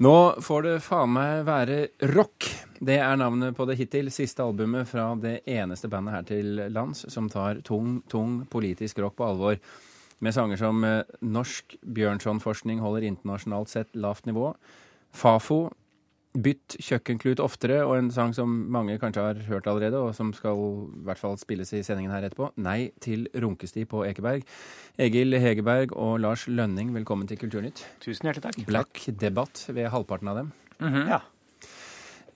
Nå får det faen meg være rock. Det er navnet på det hittil siste albumet fra det eneste bandet her til lands som tar tung, tung politisk rock på alvor. Med sanger som eh, Norsk Bjørnsonforskning holder internasjonalt sett lavt nivå. Fafo Bytt kjøkkenklut oftere, og en sang som mange kanskje har hørt allerede, og som skal i hvert fall spilles i sendingen her etterpå. Nei til runkesti på Ekeberg. Egil Hegerberg og Lars Lønning, velkommen til Kulturnytt. Tusen hjertelig takk. Black Debatt ved halvparten av dem. Mm -hmm. Ja.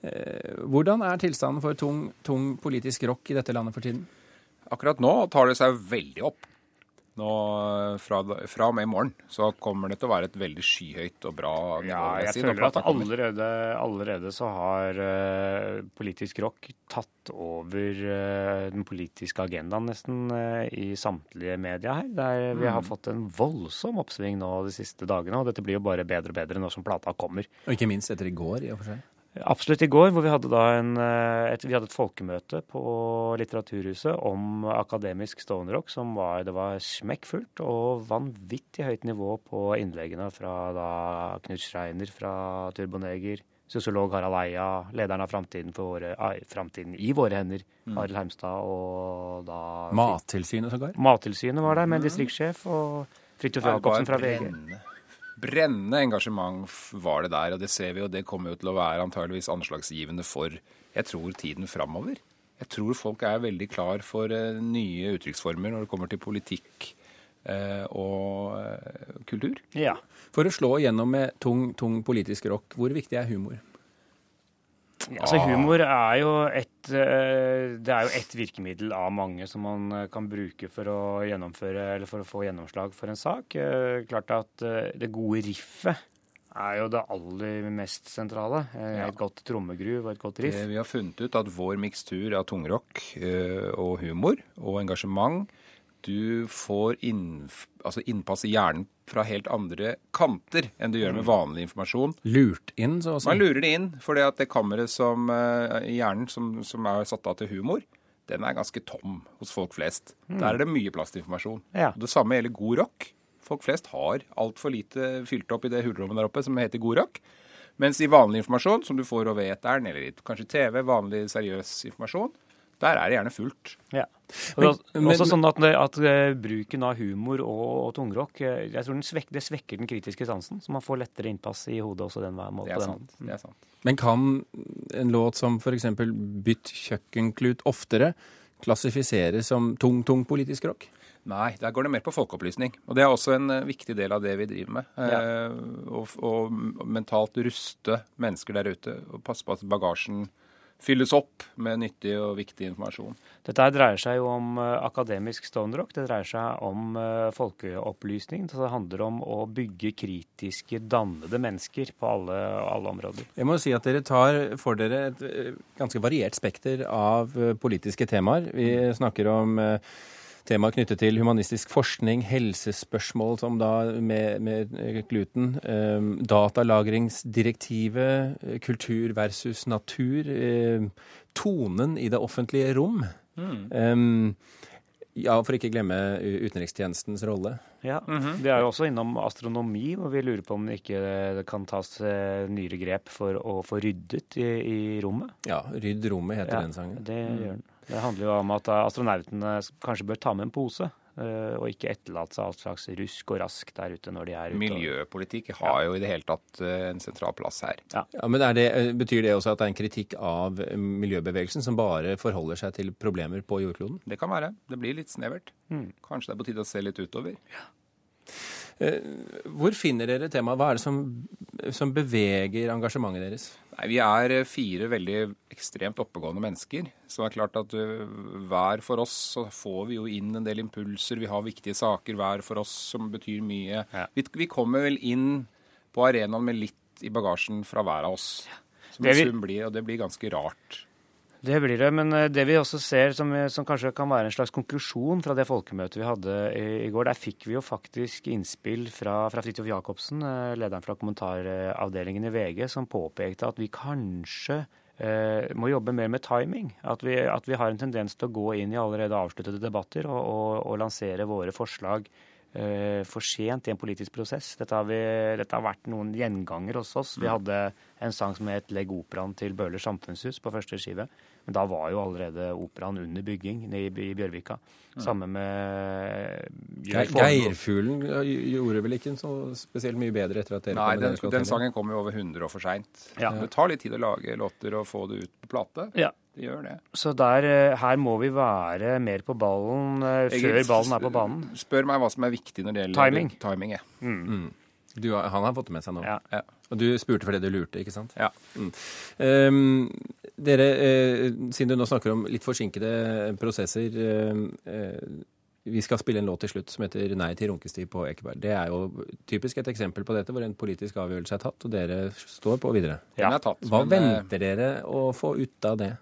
Eh, hvordan er tilstanden for tung, tung politisk rock i dette landet for tiden? Akkurat nå tar det seg veldig opp. Nå, fra, fra og med i morgen så kommer det til å være et veldig skyhøyt og bra nivå. Ja, jeg si, føler at allerede, allerede, så har uh, politisk rock tatt over uh, den politiske agendaen nesten uh, i samtlige medier her. Der mm. vi har mm. fått en voldsom oppsving nå de siste dagene, og dette blir jo bare bedre og bedre nå som plata kommer. Og ikke minst etter i går, i og for seg. Absolutt i går, hvor vi hadde, en, eh, et, vi hadde et folkemøte på Litteraturhuset om akademisk stonerock som var, det var smekkfullt og vanvittig høyt nivå på innleggene fra da Knut Schreiner fra Turboneger, sosiolog Harald Eia, lederen av Framtiden, våre, Framtiden i våre hender, mm. Arild Heimstad, og da Mattilsynet sågar? Mattilsynet var der, med en distriktssjef, og Fridtjof Jacobsen fra VG brennende engasjement var det der. Og det ser vi, og det kommer jo til å være antageligvis anslagsgivende for, jeg tror, tiden framover. Jeg tror folk er veldig klar for uh, nye uttrykksformer når det kommer til politikk uh, og uh, kultur. Ja. For å slå igjennom med tung, tung politisk rock, hvor viktig er humor? Altså Humor er jo et eh, det er jo ett virkemiddel av mange som man eh, kan bruke for å gjennomføre eller for å få gjennomslag for en sak. Eh, klart at det gode riffet er jo det aller mest sentrale. Et godt trommegruv og et godt riff. Vi har funnet ut at vår mikstur av tungrock og humor og engasjement du får inn, altså innpass i hjernen fra helt andre kanter enn du gjør med mm. vanlig informasjon. Lurt inn, så å si? Man lurer det inn, for det kammeret som, uh, i hjernen som, som, er satt av til humor, den er ganske tom hos folk flest. Mm. Der er det mye plass til informasjon. Ja. Det samme gjelder god rock. Folk flest har altfor lite fylt opp i det hulrommet der oppe som heter god rock. Mens i vanlig informasjon, som du får over eteren, eller kanskje TV, vanlig seriøs informasjon, der er det gjerne fullt. Ja. Men, men, også sånn at, at, eh, bruken av humor og, og tungrock eh, jeg tror svek, det svekker den kritiske sansen, så man får lettere innpass i hodet også den måten. Det er sant. Det er sant. Men kan en låt som f.eks. 'Bytt kjøkkenklut' oftere klassifiseres som tung, tung politisk rock? Nei, der går det mer på folkeopplysning. Og det er også en uh, viktig del av det vi driver med. Ja. Uh, å mentalt ruste mennesker der ute. Og passe på at bagasjen fylles opp med nyttig og viktig informasjon. Dette dreier seg jo om uh, akademisk stonerock. Det dreier seg om folkeopplysning, folkeopplysning. Det handler om å bygge kritiske, dannede mennesker på alle, alle, områder. Jeg må si at dere tar for dere et uh, ganske variert spekter av politiske temaer. Vi snakker om tema knyttet til humanistisk forskning, helsespørsmål som da med, med gluten, eh, datalagringsdirektivet, eh, kultur versus natur, eh, tonen i det offentlige rom. Mm. Eh, ja, for ikke glemme utenrikstjenestens rolle. Ja, mm -hmm. Vi er jo også innom astronomi, og vi lurer på om det ikke kan tas nyere grep for å få ryddet i, i rommet. Ja, Rydd rommet heter ja, den sangen. Det gjør den. Det handler jo om at astronautene kanskje bør ta med en pose. Eh, og ikke etterlate seg alt slags rusk og rask der ute når de er ute. Miljøpolitikk har jo i det hele tatt eh, en sentral plass her. Ja, ja Men det, eh, betyr det også at det er en kritikk av miljøbevegelsen som bare forholder seg til problemer på jordkloden? Det kan være. Det blir litt snevert. Mm. Kanskje det er på tide å se litt utover. Ja. Hvor finner dere temaet? Hva er det som, som beveger engasjementet deres? Nei, Vi er eh, fire veldig ekstremt oppegående mennesker. Så det er klart at uh, hver for oss så får vi jo inn en del impulser. Vi har viktige saker hver for oss som betyr mye. Ja. Vi, vi, kommer vel inn på arenaen med litt i bagasjen fra hver av oss. Som det, vi... blir, og det blir ganske rart. Det blir det. Men eh, det vi også ser, som, som, kanskje kan være en slags konklusjon fra det folkemøtet vi hadde i, i går, der fikk vi jo faktisk innspill fra, fra Fridtjof Jacobsen, eh, lederen fra kommentaravdelingen i VG, som påpekte at vi kanskje eh, må jobbe mer med timing. At vi, at vi, har en tendens til å gå inn i allerede avsluttede debatter og, og, og lansere våre forslag for sent i en politisk prosess. Dette har, vi, dette har, vært noen gjenganger hos oss. Vi mm. hadde en sang som het 'Legg operaen til Bøhler samfunnshus' på første skive. Men da var jo allerede operaen under bygging i, i Bjørvika. Mm. Samme med Geirfuglen gjorde vel ikke så spesielt mye bedre etter at dere Nei, den, den sangen kom jo over 100 år for seint. Ja. Det tar litt tid å lage låter og få det ut på plate. Ja. Det gjør det. Så der, eh, her må vi være mer på ballen uh, før ballen er på banen. Spør meg hva som er viktig når det gjelder timing. timing ja. mm. Mm. Du, han har fått det med seg nå. Ja. ja. Og du spurte fordi du lurte, ikke sant? Ja. Mm. Um, dere, eh, siden du nå snakker om litt forsinkede prosesser eh, eh, Vi skal spille en låt til slutt som heter 'Nei til runkestid' på Ekeberg. Det er jo typisk et eksempel på dette, hvor en politisk avgjørelse er tatt, og dere står på videre. Ja. Tatt, Hva men, venter dere å få ut av det?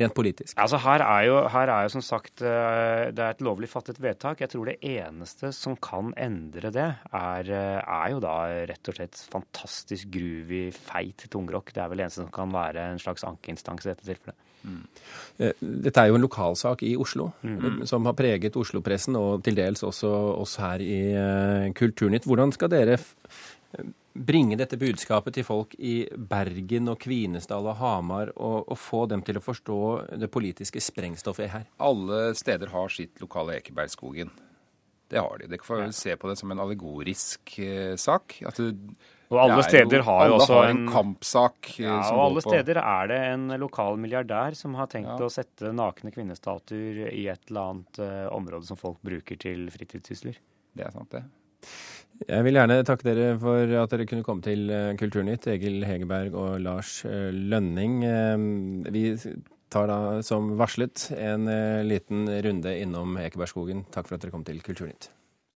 Rent politisk? Altså her er, jo, her er jo som sagt eh, det er et lovlig fattet vedtak. Jeg tror det eneste som kan endre det, er, eh, er jo da rett og slett fantastisk groovy, feit tungrock. Det er vel det eneste som kan være en slags ankeinstans i dette tilfellet. Mm. Dette er jo en lokalsak i Oslo mm. som har preget Oslo-pressen, og til dels også oss her i Kulturnytt. Hvordan skal dere bringe dette budskapet til folk i Bergen og Kvinesdal og Hamar, og, og, få dem til å forstå det politiske sprengstoffet her? Alle steder har sitt lokale Ekebergskogen. Det har de. Dere får ja. se på det som en allegorisk eh, sak. At det, og alle steder har jo også har en, en kampsak. Eh, ja, og alle steder er det en lokal milliardær som har tenkt ja. å sette nakne kvinnestatuer i et eller annet uh, område som folk bruker til fritidssysler. Det er sant, det. Jeg vil gjerne takke dere for at dere kunne komme til eh, Kulturnytt, Egil Hegerberg og Lars eh, Lønning. Eh, vi tar da som varslet en liten runde innom Ekebergskogen. Takk for at dere kom til Kulturnytt.